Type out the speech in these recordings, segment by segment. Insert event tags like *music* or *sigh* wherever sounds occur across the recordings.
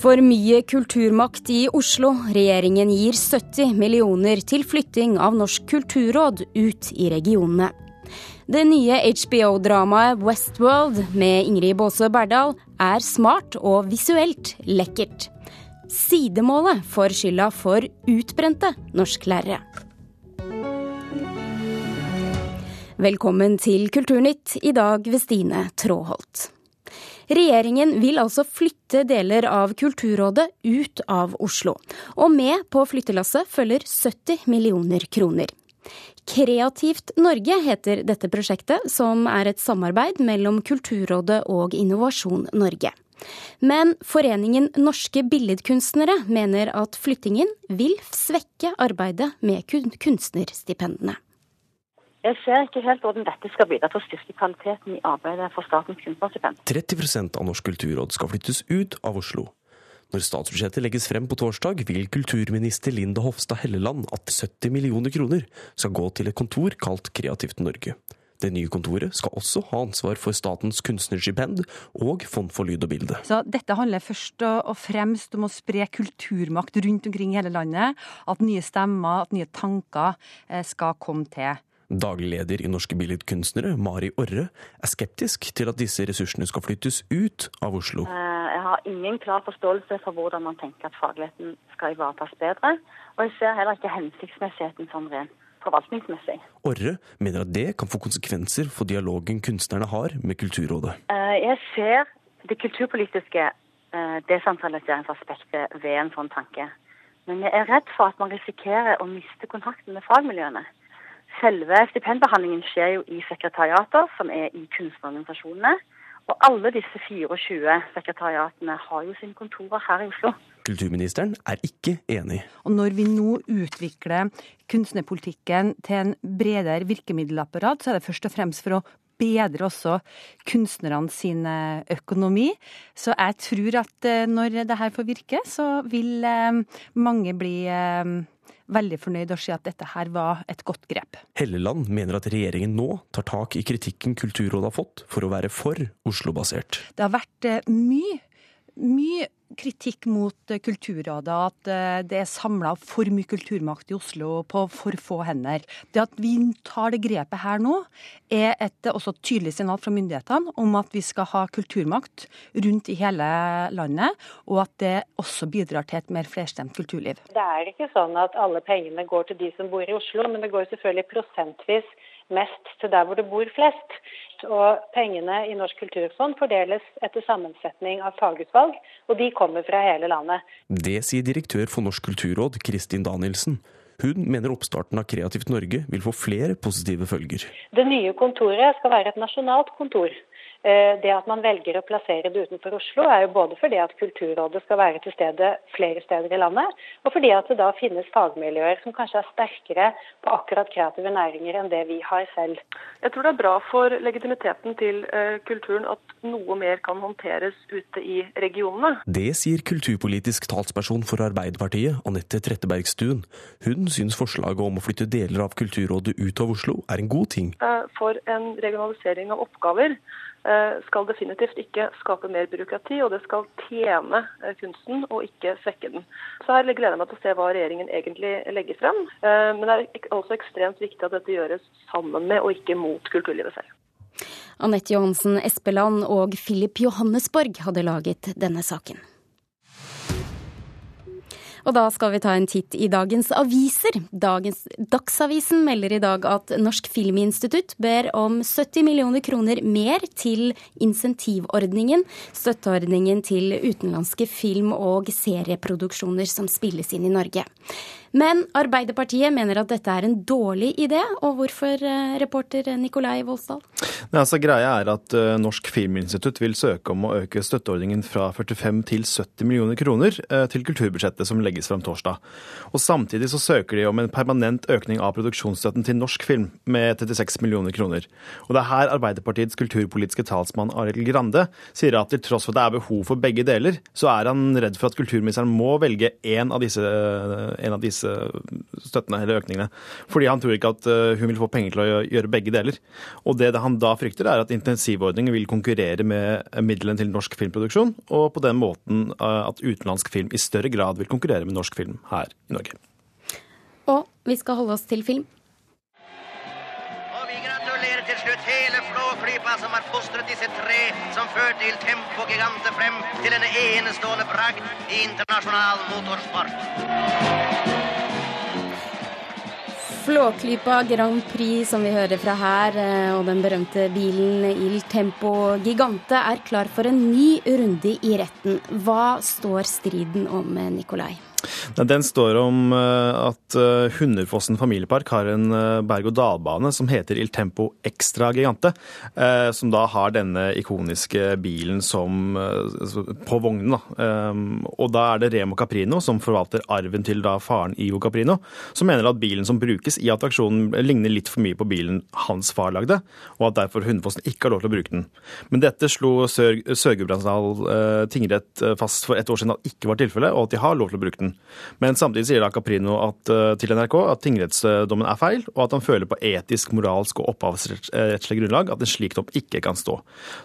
For mye kulturmakt i Oslo. Regjeringen gir 70 millioner til flytting av Norsk kulturråd ut i regionene. Det nye HBO-dramaet Westworld med Ingrid Baase Berdal er smart og visuelt lekkert. Sidemålet får skylda for utbrente norsklærere. Velkommen til Kulturnytt, i dag ved Stine Tråholt. Regjeringen vil altså flytte deler av Kulturrådet ut av Oslo. Og med på flyttelasset følger 70 millioner kroner. Kreativt Norge heter dette prosjektet, som er et samarbeid mellom Kulturrådet og Innovasjon Norge. Men Foreningen norske billedkunstnere mener at flyttingen vil svekke arbeidet med kunstnerstipendene. Jeg ser ikke helt hvordan dette skal bidra til å styrke kvaliteten i arbeidet for Statens kunstnerstipend. 30% av Norsk kulturråd skal flyttes ut av Oslo. Når statsbudsjettet legges frem på torsdag, vil kulturminister Linda Hofstad Helleland at 70 millioner kroner skal gå til et kontor kalt Kreativt Norge. Det nye kontoret skal også ha ansvar for statens kunstnerstipend og Fond for lyd og bilde. Så dette handler først og fremst om å spre kulturmakt rundt omkring i hele landet. At nye stemmer, at nye tanker eh, skal komme til. Daglig leder i Norske Billedkunstnere, Mari Orre, er skeptisk til at disse ressursene skal flyttes ut av Oslo. Eh, jeg har ingen klar forståelse for hvordan man tenker at fagligheten skal ivaretas bedre. Og jeg ser heller ikke hensiktsmessigheten sånn rent forvaltningsmessig. Orre mener at det kan få konsekvenser for dialogen kunstnerne har med Kulturrådet. Eh, jeg ser det kulturpolitiske eh, desentraliseringsaspektet ved en sånn tanke. Men jeg er redd for at man risikerer å miste kontakten med fagmiljøene. Selve stipendbehandlingen skjer jo i sekretariater som er i kunstnerorganisasjonene. Og alle disse 24 sekretariatene har jo sine kontorer her i Oslo. Kulturministeren er ikke enig. Og når vi nå utvikler kunstnerpolitikken til en bredere virkemiddelapparat, så er det først og fremst for å bedre også kunstnerne sin økonomi. Så jeg tror at eh, når det her får virke, så vil eh, mange bli eh, veldig fornøyd og si at dette her var et godt grep. Helleland mener at regjeringen nå tar tak i kritikken Kulturrådet har fått for å være for Oslo-basert. Det har vært eh, mye, mye kritikk mot eh, Kulturrådet, at eh, det er samla for mye kulturmakt i Oslo på for få hender. Det at vi tar det grepet her nå, er et også tydelig signal fra myndighetene om at vi skal ha kulturmakt rundt i hele landet, og at det også bidrar til et mer flerstemt kulturliv. Det er ikke sånn at alle pengene går til de som bor i Oslo, men det går selvfølgelig prosentvis mest til der hvor det bor flest. Og pengene i Norsk kulturfond fordeles etter sammensetning av fagutvalg, og de kommer fra hele landet. Det sier direktør for Norsk kulturråd, Kristin Danielsen. Hun mener oppstarten av Kreativt Norge vil få flere positive følger. Det nye kontoret skal være et nasjonalt kontor. Eh, det at man velger å plassere det utenfor Oslo, er jo både fordi at Kulturrådet skal være til stede flere steder i landet, og fordi at det da finnes fagmiljøer som kanskje er sterkere på akkurat kreative næringer enn det vi har selv. Jeg tror det er bra for legitimiteten til eh, kulturen at noe mer kan håndteres ute i regionene. Det sier kulturpolitisk talsperson for Arbeiderpartiet, Anette Trettebergstuen. Hun syns forslaget om å flytte deler av Kulturrådet ut av Oslo er en god ting. Eh, for en regionalisering av oppgaver skal definitivt ikke skape mer byråkrati, og det skal tjene eh, kunsten og ikke svekke den. Så her gleder jeg meg til å se hva regjeringen egentlig legger frem. Eh, men det er også ekstremt viktig at dette gjøres sammen med og ikke mot kulturlivet selv. Anette Johansen Espeland og Philip Johannesborg hadde laget denne saken. Og da skal vi ta en titt i dagens aviser. Dagens, Dagsavisen melder i dag at Norsk Filminstitutt ber om 70 millioner kroner mer til insentivordningen, støtteordningen til utenlandske film- og serieproduksjoner som spilles inn i Norge. Men Arbeiderpartiet mener at dette er en dårlig idé, og hvorfor, eh, reporter Nikolai Voldsdal? Altså, greia er at uh, Norsk Filminstitutt vil søke om å øke støtteordningen fra 45 til 70 millioner kroner uh, til kulturbudsjettet som legges legges frem torsdag. Og Samtidig så søker de om en permanent økning av produksjonsstøtten til norsk film med 36 millioner kroner. Og Det er her Arbeiderpartiets kulturpolitiske talsmann Arild Grande sier at til tross for at det er behov for begge deler, så er han redd for at kulturministeren må velge én av, disse, en av disse støttene eller økningene. Fordi han tror ikke at eh, hun vil få penger til å gjøre begge deler. Og det han da frykter, er at intensivordningen vil konkurrere med midlene til norsk filmproduksjon, og på den måten eh, at utenlandsk film i større grad vil konkurrere med norsk film her i Norge. Og vi skal holde oss til film. Og vi gratulerer til slutt hele Flåklypa som har fostret disse tre som førte Il Tempo Gigante frem til en enestående bragd i internasjonal motorsport. Flåklypa Grand Prix, som vi hører fra her, eh, og den berømte bilen Il Tempo Gigante, er klar for en ny runde i retten. Hva står striden om, Nikolai? Den står om eh, at eh, Hunderfossen familiepark har en eh, berg-og-dal-bane som heter Il Tempo Extra Gigante. Som da har denne ikoniske bilen som på vognen. Og da er det Remo Caprino, som forvalter arven til da faren Ivo Caprino, som mener at bilen som brukes i attraksjonen ligner litt for mye på bilen hans far lagde, og at derfor Hunderfossen ikke har lov til å bruke den. Men dette slo Sør-Gudbrandsdal tingrett fast for et år siden at ikke var tilfellet, og at de har lov til å bruke den. Men samtidig sier da Caprino at, eh, til NRK at tingrettsdommen er feil, og at han føler på etisk, moralsk og opphavsrettslig grunnlag at en slik dom ikke kan stå.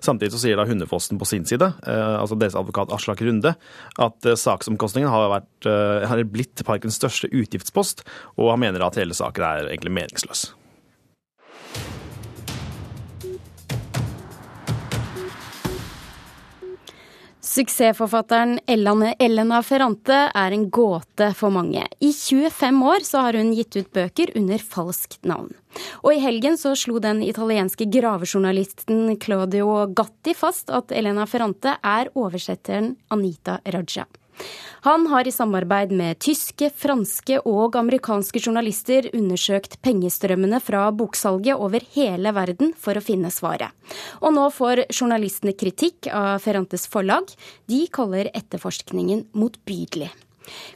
Samtidig så sier da Hundefossen på sin side, eh, altså deres advokat Aslak Runde, at eh, saksomkostningen har, vært, har blitt parkens største utgiftspost, og han mener at hele saken er egentlig meningsløs. Suksessforfatteren Elena Ferrante er en gåte for mange. I 25 år så har hun gitt ut bøker under falskt navn. Og i helgen så slo den italienske gravejournalisten Claudio Gatti fast at Elena Ferrante er oversetteren Anita Raja. Han har i samarbeid med tyske, franske og amerikanske journalister undersøkt pengestrømmene fra boksalget over hele verden for å finne svaret. Og nå får journalistene kritikk av Ferrantes forlag. De kaller etterforskningen motbydelig.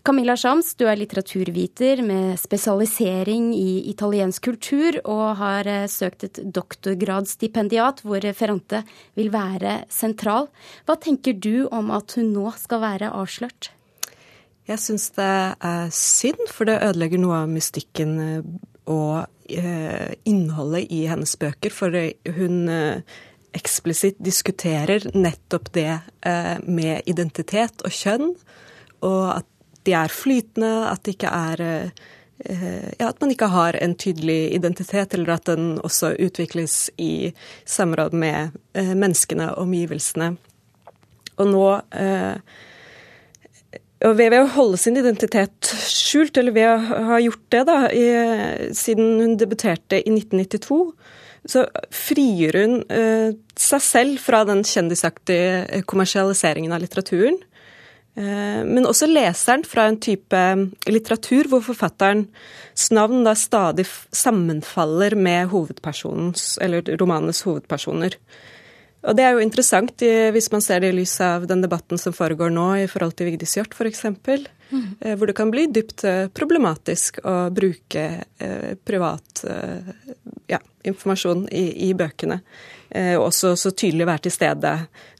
Camilla Shams, du er litteraturviter med spesialisering i italiensk kultur, og har eh, søkt et doktorgradsstipendiat hvor Ferrante vil være sentral. Hva tenker du om at hun nå skal være avslørt? Jeg syns det er synd, for det ødelegger noe av mystikken eh, og eh, innholdet i hennes bøker. For hun eksplisitt diskuterer nettopp det med identitet og kjønn. Og at de er flytende, at er ja, at man ikke har en tydelig identitet, eller at den også utvikles i samråd med menneskene og omgivelsene. Og nå eh, og ved, å holde sin identitet skjult, eller ved å ha gjort det da, i, siden hun debuterte i 1992, så frigjør hun eh, seg selv fra den kjendisaktige kommersialiseringen av litteraturen. Eh, men også leseren fra en type litteratur hvor forfatterens navn da stadig sammenfaller med hovedpersonens, eller romanens hovedpersoner. Og det er jo interessant hvis man ser det i lys av den debatten som foregår nå i forhold til Vigdis Hjorth f.eks., mm. Eh, hvor det kan bli dypt eh, problematisk å bruke eh, privat ja, informasjon i, i bøkene. Og også så tydelig være til stede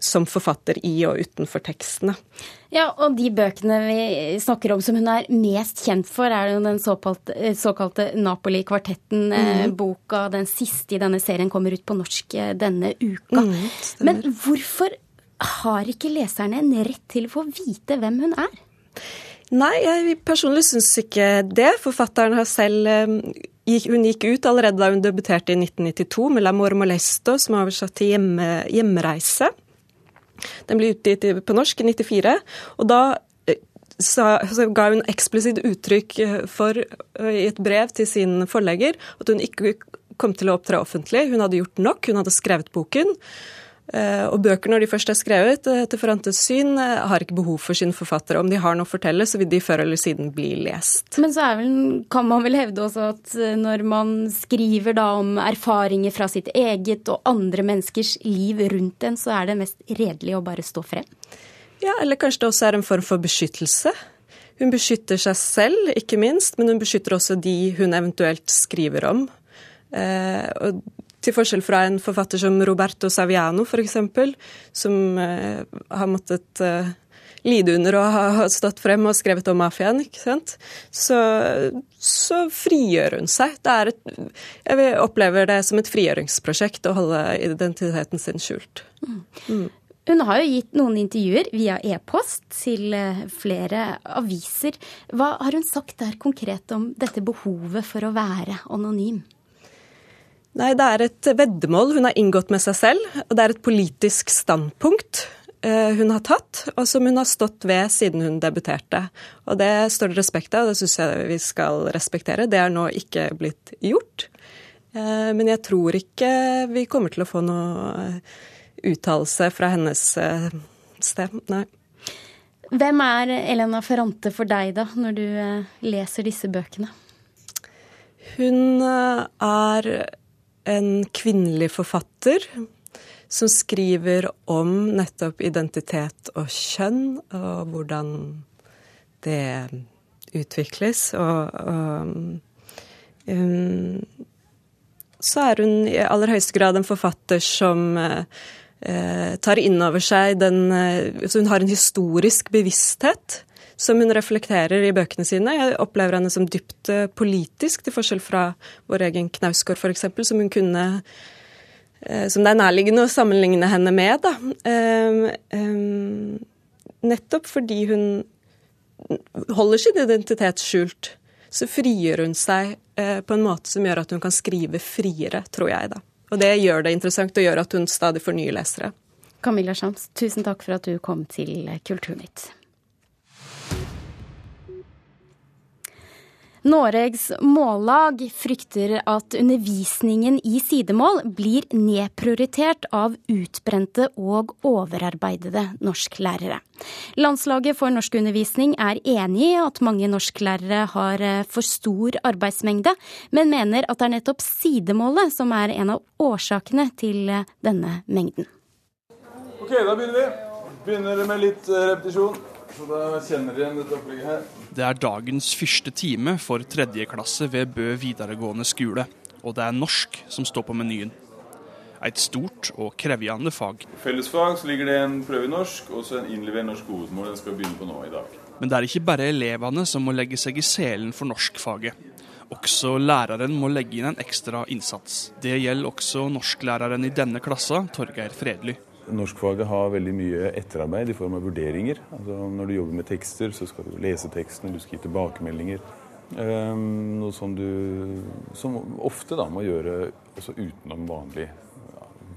som forfatter i og utenfor tekstene. Ja, og de bøkene vi snakker om som hun er mest kjent for, er jo den såkalte, såkalte Napoli-kvartetten-boka. Mm. Den siste i denne serien kommer ut på norsk eh, denne uka. Mm, Men hvorfor har ikke leserne en rett til å få vite hvem hun er? Nei, jeg personlig syns ikke det. Forfatteren har selv eh, hun gikk ut allerede da hun debuterte i 1992 med 'L'amore molesto', som er oversatt til hjemme, hjemreise. Den ble utgitt på norsk i 94, og da sa, så, så ga hun eksplisitt uttrykk eh, for eh, i et brev til sin forlegger at hun ikke kom til å opptre offentlig. Hun hadde gjort nok, hun hadde skrevet boken. Eh, og bøker, når de først er skrevet, etter til Ferrantes syn, eh, har ikke behov for sine forfattere. Om de har noe å fortelle, så vil de før eller siden bli lest. Men så vel, kan man vel hevde også at når man skriver da om erfaringer fra sitt eget og andre menneskers liv rundt en, så er det mest redelig å bare stå frem? Ja, eller kanskje det også er en form for beskyttelse. Hun beskytter seg selv, ikke minst, men hun beskytter også de hun eventuelt skriver om. Eh, og til forskjell fra en forfatter som Roberto Saviano, f.eks., som eh, har måttet eh, lide under å ha stått frem og skrevet om mafiaen, ikke sant, så, så frigjør hun seg. Det er et, jeg opplever det som et frigjøringsprosjekt å holde identiteten sin skjult. Mm. Hun har jo gitt noen intervjuer via e-post til eh, flere aviser. Hva har hun sagt der konkret om dette behovet for å være anonym? Nei, det er et veddemål hun har inngått med seg selv, og det er et politisk standpunkt eh, hun har tatt, og som hun har stått ved siden hun debuterte. Og det står det respekt av, og det syns jeg vi skal respektere. Det er nå ikke blitt gjort. Eh, men jeg tror ikke vi kommer til å få noe uttalelse fra hennes eh, sted. Nei. Hvem er Elena Ferrante for deg, da, når du eh, leser disse bøkene? Hun eh, er en kvinnelig forfatter som skriver om nettopp identitet og kjønn, og hvordan det utvikles. Og, og um, så er hun i aller høyeste grad en forfatter som uh, tar inn over seg den uh, Så hun har en historisk bevissthet som hun reflekterer i bøkene sine. Jeg opplever henne som dypt eh, politisk, til forskjell fra vår egen Knausgård f.eks., som hun kunne som det er nærliggende å sammenligne henne med. Da. Nettopp fordi hun holder sin identitet skjult, så frigjør hun seg på en måte som gjør at hun kan skrive friere, tror jeg. da. Og det gjør det interessant og gjør at hun stadig får nye lesere. Camilla Schams, tusen takk for at du kom til Kulturnytt. Noregs Mållag frykter at undervisningen i sidemål blir nedprioritert av utbrente og overarbeidede norsklærere. Landslaget for norskundervisning er enig i at mange norsklærere har eh, for stor arbeidsmengde, men mener at det er nettopp sidemålet som er en av årsakene til eh, denne mengden. Ok, da begynner vi. Begynner med litt eh, repetisjon. Så da kjenner dere igjen dette opplegget her. Det er dagens første time for tredje klasse ved Bø videregående skole. Og det er norsk som står på menyen. Et stort og krevende fag. Fellesfag så ligger det en prøve i norsk og så en innlevert norsk hovedmål. Den skal begynne på nå i dag. Men det er ikke bare elevene som må legge seg i selen for norskfaget. Også læreren må legge inn en ekstra innsats. Det gjelder også norsklæreren i denne klassa, Torgeir Fredly. Norskfaget har veldig mye etterarbeid i form av vurderinger. Altså, når du jobber med tekster, så skal du lese teksten, du skal gi tilbakemeldinger. Um, noe som du som ofte da må gjøre også utenom vanlig,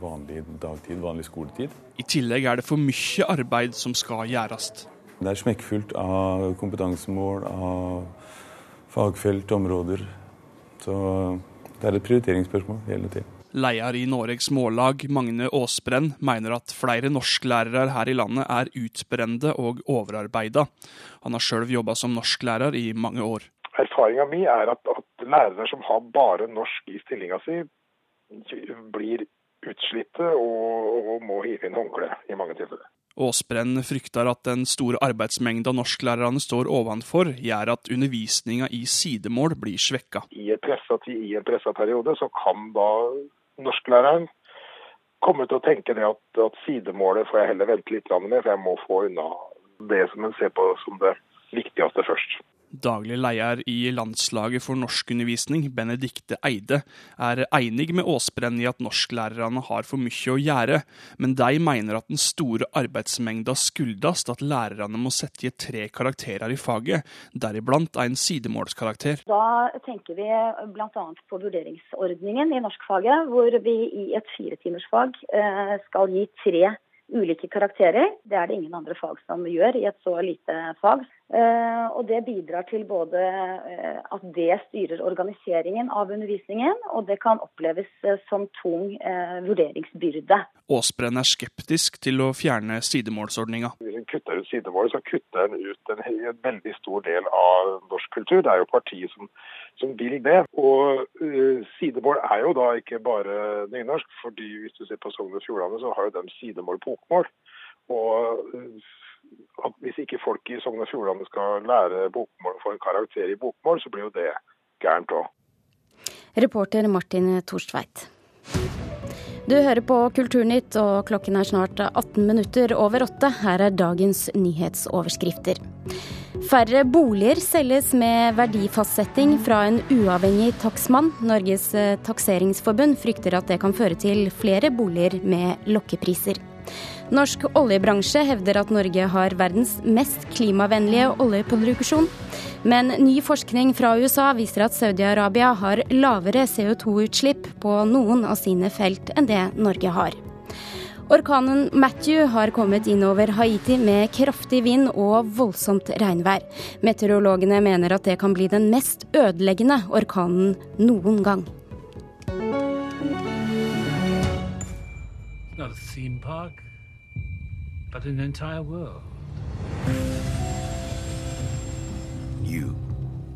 vanlig dagtid, vanlig skoletid. I tillegg er det for mye arbeid som skal gjøres. Det er smekkfullt av kompetansemål, av fagfelt, områder. Så det er et prioriteringsspørsmål hele tiden. Leder i Noregs Mållag, Magne Aasbrenn, mener at flere norsklærere her i landet er utbrende og overarbeida. Han har sjøl jobba som norsklærer i mange år. Erfaringa mi er at, at, lærere som har bare norsk i stillinga si, blir utslitte og, og må hive inn håndkle i mange tilfeller. Aasbrenn frykter at den store arbeidsmengda norsklærerne står ovenfor, gjør at undervisninga i sidemål blir svekka. I, i en pressa periode så kan da norsklæreren kommer til å tenke det at, at, sidemålet får jeg heller vente litt med, for jeg må få unna det som en ser på som det viktigste først. Daglig leder i Landslaget for norskundervisning, Benedikte Eide, er enig med Aasbrenn i at norsklærerne har for mye å gjøre, men de mener at den store arbeidsmengda skyldes at lærerne må sette i tre karakterer i faget, deriblant en sidemålskarakter. Da tenker vi bl.a. på vurderingsordningen i norskfaget, hvor vi i et firetimersfag eh, skal gi tre ulike karakterer. Det er det ingen andre fag som gjør i et så lite fag. Eh, og det bidrar til både eh, at det styrer organiseringen av undervisningen, og det kan oppleves eh, som tung vurderingsbyrde. Aasbrenn er skeptisk til å fjerne sidemålsordninga. Kutter ut sidemålet, så kutter en ut en, en, veldig stor del av norsk kultur. Det er jo partiet som, som vil det. Og uh, sidemål er jo da ikke bare nynorsk, fordi hvis du ser på Sogn og Fjordane, så har jo de sidemål bokmål. Og at hvis ikke folk i Sogn og Fjordane skal lære bokmål og få en karakter i bokmål, så blir jo det gærent òg. Reporter Martin Torstveit. Du hører på Kulturnytt, og klokken er snart 18 minutter over åtte. Her er dagens nyhetsoverskrifter. Færre boliger selges med verdifastsetting fra en uavhengig takstmann. Norges takseringsforbund frykter at det kan føre til flere boliger med lokkepriser. Norsk oljebransje hevder at Norge har verdens mest klimavennlige oljeproduksjon. Men ny forskning fra USA viser at Saudi-Arabia har lavere CO2-utslipp på noen av sine felt enn det Norge har. Orkanen Matthew har kommet innover Haiti med kraftig vind og voldsomt regnvær. Meteorologene mener at det kan bli den mest ødeleggende orkanen noen gang. Not a theme park but an entire world. You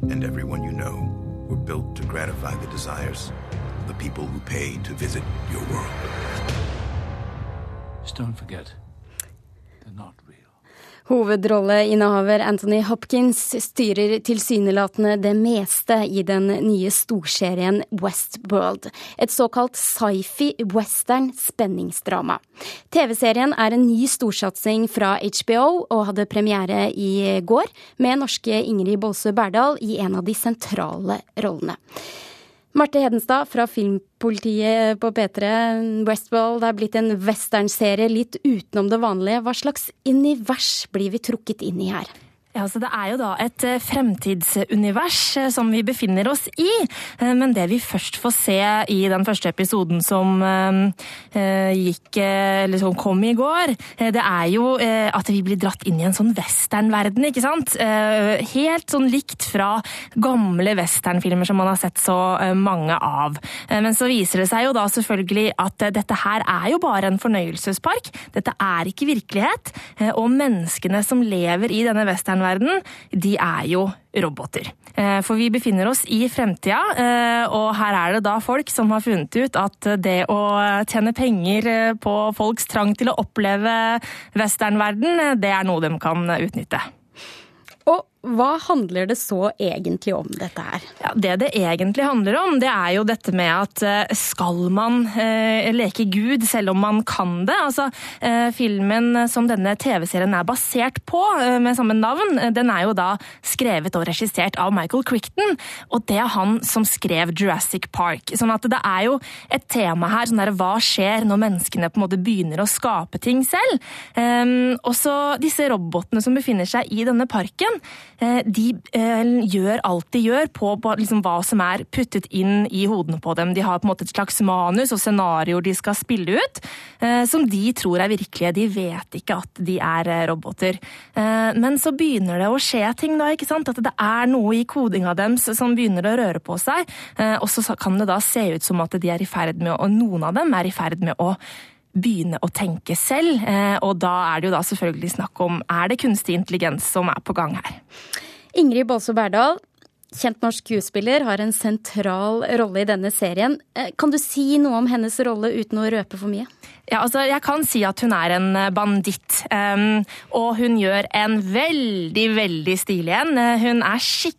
and everyone you know were built to gratify the desires of the people who pay to visit your world. Just don't forget, they're not. Hovedrolleinnehaver Anthony Hopkins styrer tilsynelatende det meste i den nye storserien Westworld. Et såkalt sci-fi western spenningsdrama. TV-serien er en ny storsatsing fra HBO og hadde premiere i går, med norske Ingrid Bolsø Berdal i en av de sentrale rollene. Marte Hedenstad fra Filmpolitiet på P3. Westworld er blitt en westernserie litt utenom det vanlige. Hva slags univers blir vi trukket inn i her? Ja, så Det er jo da et eh, fremtidsunivers eh, som vi befinner oss i. Eh, men det vi først får se i den første episoden som gikk, som kom i går, det er jo at vi blir dratt inn i en sånn westernverden, ikke sant? Helt sånn likt fra gamle westernfilmer som man har sett så mange av. Men så viser det seg jo da selvfølgelig at dette her er jo bare en fornøyelsespark. Dette er ikke virkelighet. Og menneskene som lever i denne westernverdenen verden, de er jo roboter. Eh, for vi befinner oss i fremtida, eh, og her er det da folk som har funnet ut at det å tjene penger eh, på folks trang til å oppleve westernverden, det er noe de kan utnytte. Og hva handler det så egentlig om, dette her? Ja, det det egentlig handler om, det er jo dette med at eh, skal man eh, leke Gud selv om man kan det? Altså, eh, filmen som denne TV-serien er basert på, eh, med samme navn, eh, den er jo da skrevet og regissert av Michael Crichton. Og det er han som skrev Jurassic Park. Sånn at det er jo et tema her, sånn der, hva skjer når menneskene på en måte begynner å skape ting selv? Um, også disse robotene som befinner seg i denne parken. Eh, de eh, gjør alt de gjør på liksom hva som er puttet inn i hodene på dem. De har på en måte et slags manus og scenarioer de skal spille ut, eh, som de tror er virkelige. De vet ikke at de er roboter. Men så begynner det å skje ting, da. ikke sant? At det er noe i kodinga deres som begynner å røre på seg. Og så kan det da se ut som at de er i ferd med, og noen av dem er i ferd med å begynne å tenke selv. Eh, og da er det jo da selvfølgelig snakk om er det kunstig intelligens som er på gang her. Ingrid Balså Berdal, kjent norsk skuespiller, har en sentral rolle i denne serien. Eh, kan du si noe om hennes rolle uten å røpe for mye? Ja, altså, Jeg kan si at hun er en eh, banditt. Um, og hun gjør en veldig, veldig stilig en. Hun er skikkelig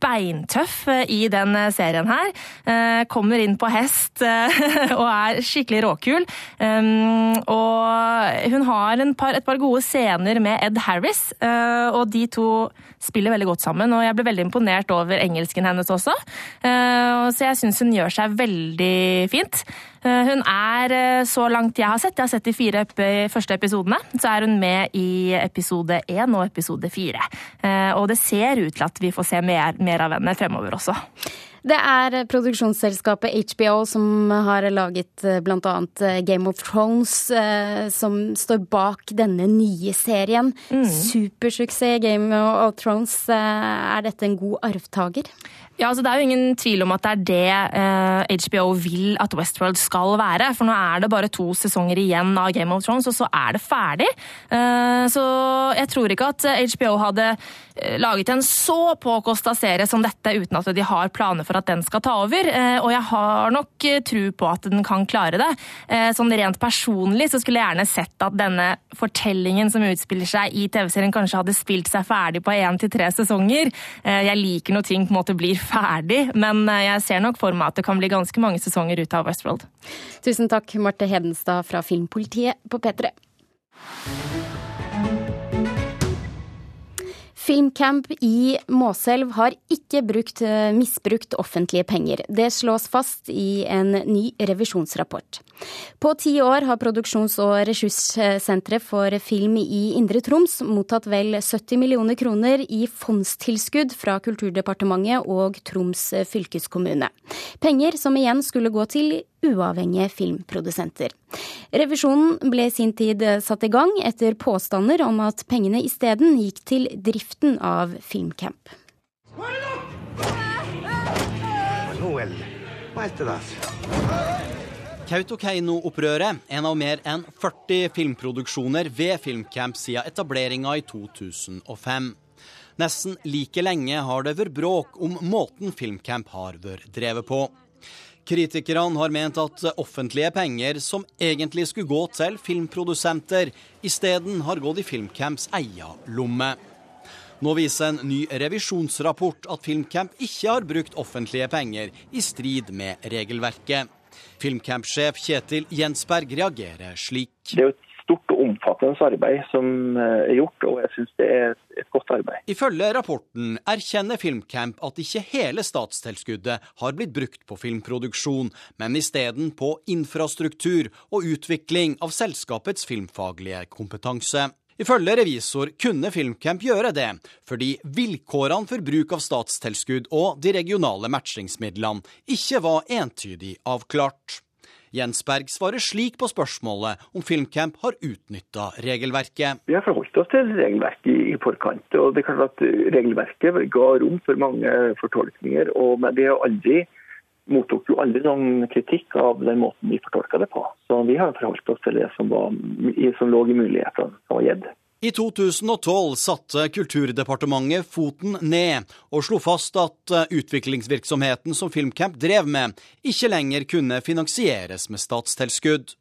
beintøff eh, i den serien her. Uh, kommer inn på hest *laughs* og er skikkelig råkul. Og hun har par, et par gode scener med Ed Harris, og de to spiller veldig godt sammen. Og jeg ble veldig imponert over engelsken hennes også. så jeg syns hun gjør seg veldig fint. Hun er så langt jeg har sett, jeg har sett de fire første episodene, så er hun med i episode én og episode fire. Eh, og det ser ut til at vi får se mer, mer av henne fremover også. Det er produksjonsselskapet HBO som har laget eh, bl.a. Eh, Game of Thrones, som står bak denne nye serien. Mm. Supersuksess Game of Thrones. Er dette en god arvtaker? Ja, altså Det er jo ingen tvil om at det er det eh, HBO vil at Westworld skal være. For nå er det bare to sesonger igjen av Game of Thrones, og så er det ferdig. Eh, så jeg tror ikke at HBO hadde eh, laget en så påkosta serie som dette uten at de har planer for at den skal ta over. Eh, og jeg har nok eh, tro på at den kan klare det. Eh, sånn rent personlig så skulle jeg gjerne sett at denne fortellingen som utspiller seg i TV-serien, kanskje hadde spilt seg ferdig på én til tre sesonger. Eh, jeg liker når ting på en måte blir ferdig, men eh, jeg ser nok for meg at det kan bli ganske mange sesonger ut av Westworld. Tusen takk, Marte Hedenstad fra Filmpolitiet på P3. Filmcamp i Måselv har ikke brukt, eh, misbrukt offentlige penger. Det slås fast i en ny revisjonsrapport. På ti år har Produksjons- og ressurssenteret for film i Indre Troms mottatt vel 70 millioner kroner i fondstilskudd fra Kulturdepartementet og Troms fylkeskommune. Penger som igjen skulle gå til uavhengige filmprodusenter. Revisjonen ble i sin tid satt i gang etter påstander om at pengene isteden gikk til driften av Filmcamp. Kautokeino-opprøret, en av mer enn 40 filmproduksjoner ved Filmcamp siden etableringa i 2005. Nesten like lenge har det vært bråk om måten Filmcamp har vært drevet på. Kritikerne har ment at offentlige penger som egentlig skulle gå til filmprodusenter, isteden har gått i Filmcamps eia lomme. Nå viser en ny revisjonsrapport at Filmcamp ikke har brukt offentlige penger i strid med regelverket. Filmcamp-sjef Kjetil Jensberg reagerer slik. Det er jo et stort og omfattende arbeid som er gjort, og jeg syns det er godt arbeid. Ifølge rapporten erkjenner Filmcamp at ikke hele statstilskuddet har blitt brukt på filmproduksjon, men isteden på infrastruktur og utvikling av selskapets filmfaglige kompetanse. Ifølge revisor kunne Filmcamp gjøre det, fordi vilkårene for bruk av statstilskudd og de regionale matchingsmidlene ikke var entydig avklart. Jensberg svarer slik på spørsmålet om Filmcamp har utnytta regelverket. Vi har forholdt oss til regelverket i forkant. og det er klart at Regelverket ga rom for mange fortolkninger, og men vi har aldri mottok jo aldri noen kritikk av den måten vi fortolka det på. Så vi har forholdt oss til det som, var, som lå i mulighetene som var gitt. I 2012 satte Kulturdepartementet foten ned og slo fast at utviklingsvirksomheten som Filmcamp drev med, ikke lenger kunne finansieres med statstilskudd.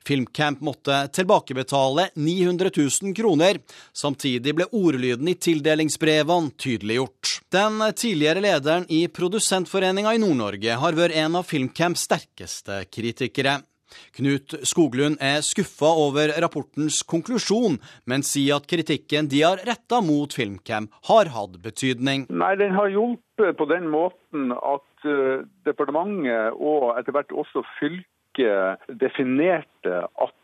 Filmcamp måtte tilbakebetale 900 000 kroner. Samtidig ble ordlyden i tildelingsbrevene tydeliggjort. Den tidligere lederen i Produsentforeninga i Nord-Norge har vært en av Filmcamps sterkeste kritikere. Knut Skoglund er skuffa over rapportens konklusjon, men sier at kritikken de har retta mot Filmcam, har hatt betydning. Nei, Den har hjulpet på den måten at uh, departementet og etter hvert også fylket definerte at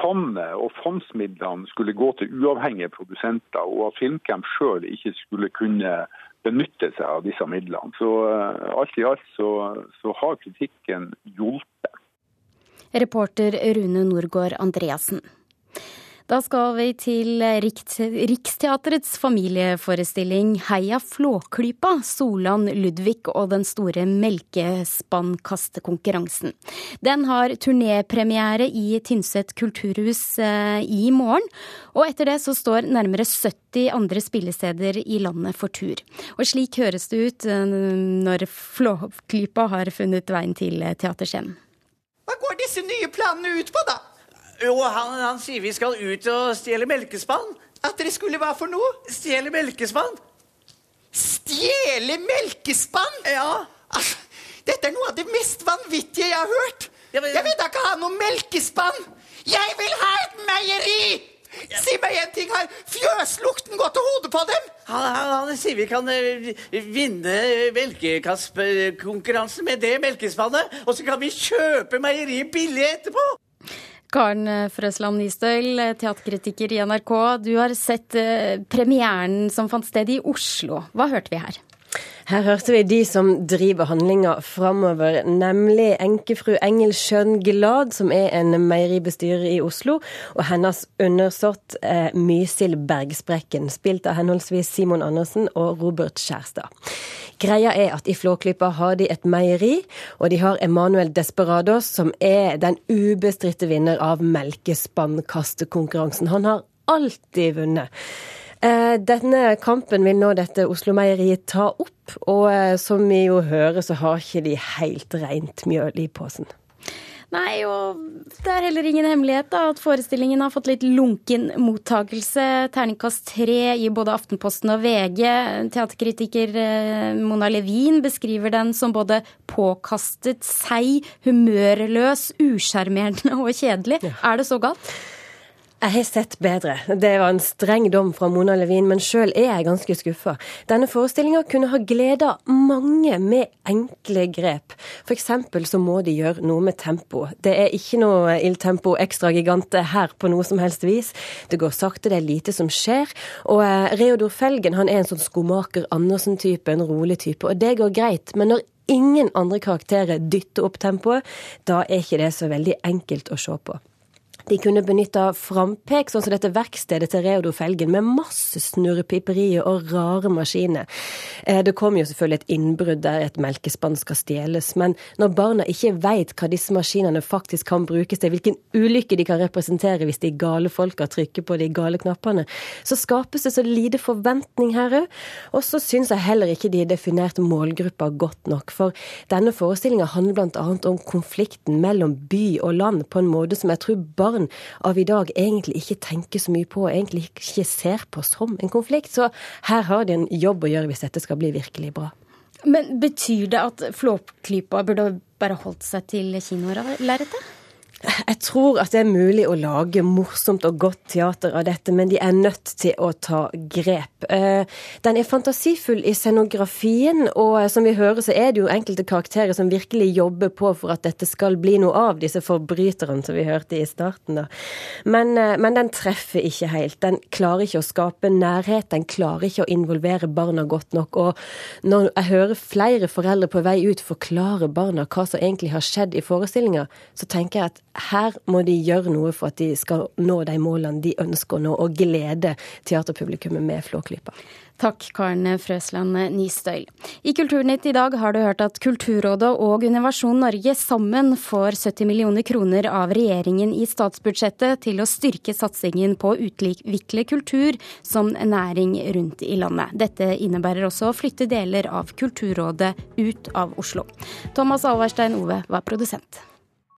fondet og fondsmidlene skulle gå til uavhengige produsenter, og at Filmcamp sjøl ikke skulle kunne benytte seg av disse midlene. Så uh, alt i alt så, så har kritikken hjulpet. Reporter Rune Norgård Andreassen. Da skal vi til Riksteatrets familieforestilling Heia Flåklypa, Solan Ludvig og den store melkespannkastekonkurransen. Den har turnépremiere i Tynset kulturhus i morgen, og etter det så står nærmere 70 andre spillesteder i landet for tur. Og slik høres det ut når Flåklypa har funnet veien til teaterscenen. Hva går disse nye planene ut på, da? Jo, han, han, sier vi skal ut og stjele melkespann. At dere skulle hva for noe? Stjele melkespann. Stjele melkespann? Ja. Altså, dette er noe av det mest vanvittige jeg har hørt. Ja, men... Jeg vil da ikke ha noe melkespann. Jeg vil ha et meieri! Ja. Si meg en ting, har fjøslukten gått til hodet på dem? Han, han, han sier vi kan uh, vinne melkekastkonkurransen med det melkespannet, og så kan vi kjøpe meieriet billig etterpå. Karen Frøsland Nystøl, teaterkritiker i NRK. Du har sett premieren som fant sted i Oslo. Hva hørte vi her? Her hørte vi de som driver handlinga framover, nemlig enkefru Engel Glad, som er en meieribestyrer i Oslo, og hennes undersått eh, Mysil Bergsprekken, spilt av henholdsvis Simon Andersen og Robert Skjærstad. Greia er at i Flåklypa har de et meieri, og de har Emanuel Desperados, som er den ubestridte vinner av melkespannkastekonkurransen. Han har alltid vunnet. Eh, denne kampen vil nå dette Oslo-meieriet ta opp, og eh, som vi jo hører, så har ikke de helt rent mjøl i posen. Nei, og det er heller ingen hemmelighet da, at forestillingen har fått litt lunken mottakelse. Terningkast tre i både Aftenposten og VG. Teaterkritiker eh, Mona Levin beskriver den som både påkastet, seig, humørløs, usjarmerende og kjedelig. Ja. Er det så galt? Jeg har sett bedre. Det var en streng dom fra Mona Levin, men sjøl er jeg ganske skuffa. Denne forestillinga kunne ha gleda mange med enkle grep. F.eks. så må de gjøre noe med tempo. Det er ikke noe ildtempo ekstra Gigante her på noe som helst vis. Det går sakte, det er lite som skjer. Og eh, Reodor Felgen han er en sånn skomaker Andersen-type, en rolig type, og det går greit. Men når ingen andre karakterer dytter opp tempoet, da er ikke det så veldig enkelt å se på. De kunne benytta frampek, sånn som dette verkstedet til Reodor Felgen, med masse snurrepiperier og rare maskiner. Eh, det kom jo selvfølgelig et innbrudd der et melkespann skal stjeles, men når barna ikke veit hva disse maskinene faktisk kan brukes til, hvilken ulykke de kan representere hvis de gale folka trykker på de gale knappene, så skapes det så lite forventning her òg. Og så syns jeg heller ikke de definerte målgruppa godt nok, for denne forestillinga handler bl.a. om konflikten mellom by og land på en måte som jeg tror barn barn av i dag egentlig ikke tenker så mye på, og egentlig ikke ser på som en konflikt. Så her har de en jobb å gjøre hvis dette skal bli virkelig bra. Men betyr det at Flåklypa burde bare holdt seg til kinolerretet? Jeg tror at det er mulig å lage morsomt og godt teater av dette, men de er nødt til å ta grep. Eh, den er fantasifull i scenografien, og som vi hører så er det jo enkelte karakterer som virkelig jobber på for at dette skal bli noe av, disse forbryterne som vi hørte i starten. da. Men, eh, men den treffer ikke helt. Den klarer ikke å skape nærhet, den klarer ikke å involvere barna godt nok. Og når jeg hører flere foreldre på vei ut forklare barna hva som egentlig har skjedd i forestillinga, så tenker jeg at her må de gjøre noe for at de skal nå de målene de ønsker nå, og glede teaterpublikummet med Flåklypa. Takk, Karen Frøsland Nystøyl. I Kulturnytt i dag har du hørt at Kulturrådet og Innovasjon Norge sammen får 70 millioner kroner av regjeringen i statsbudsjettet til å styrke satsingen på å utvikle kultur som næring rundt i landet. Dette innebærer også å flytte deler av Kulturrådet ut av Oslo. Thomas Alverstein Ove var produsent.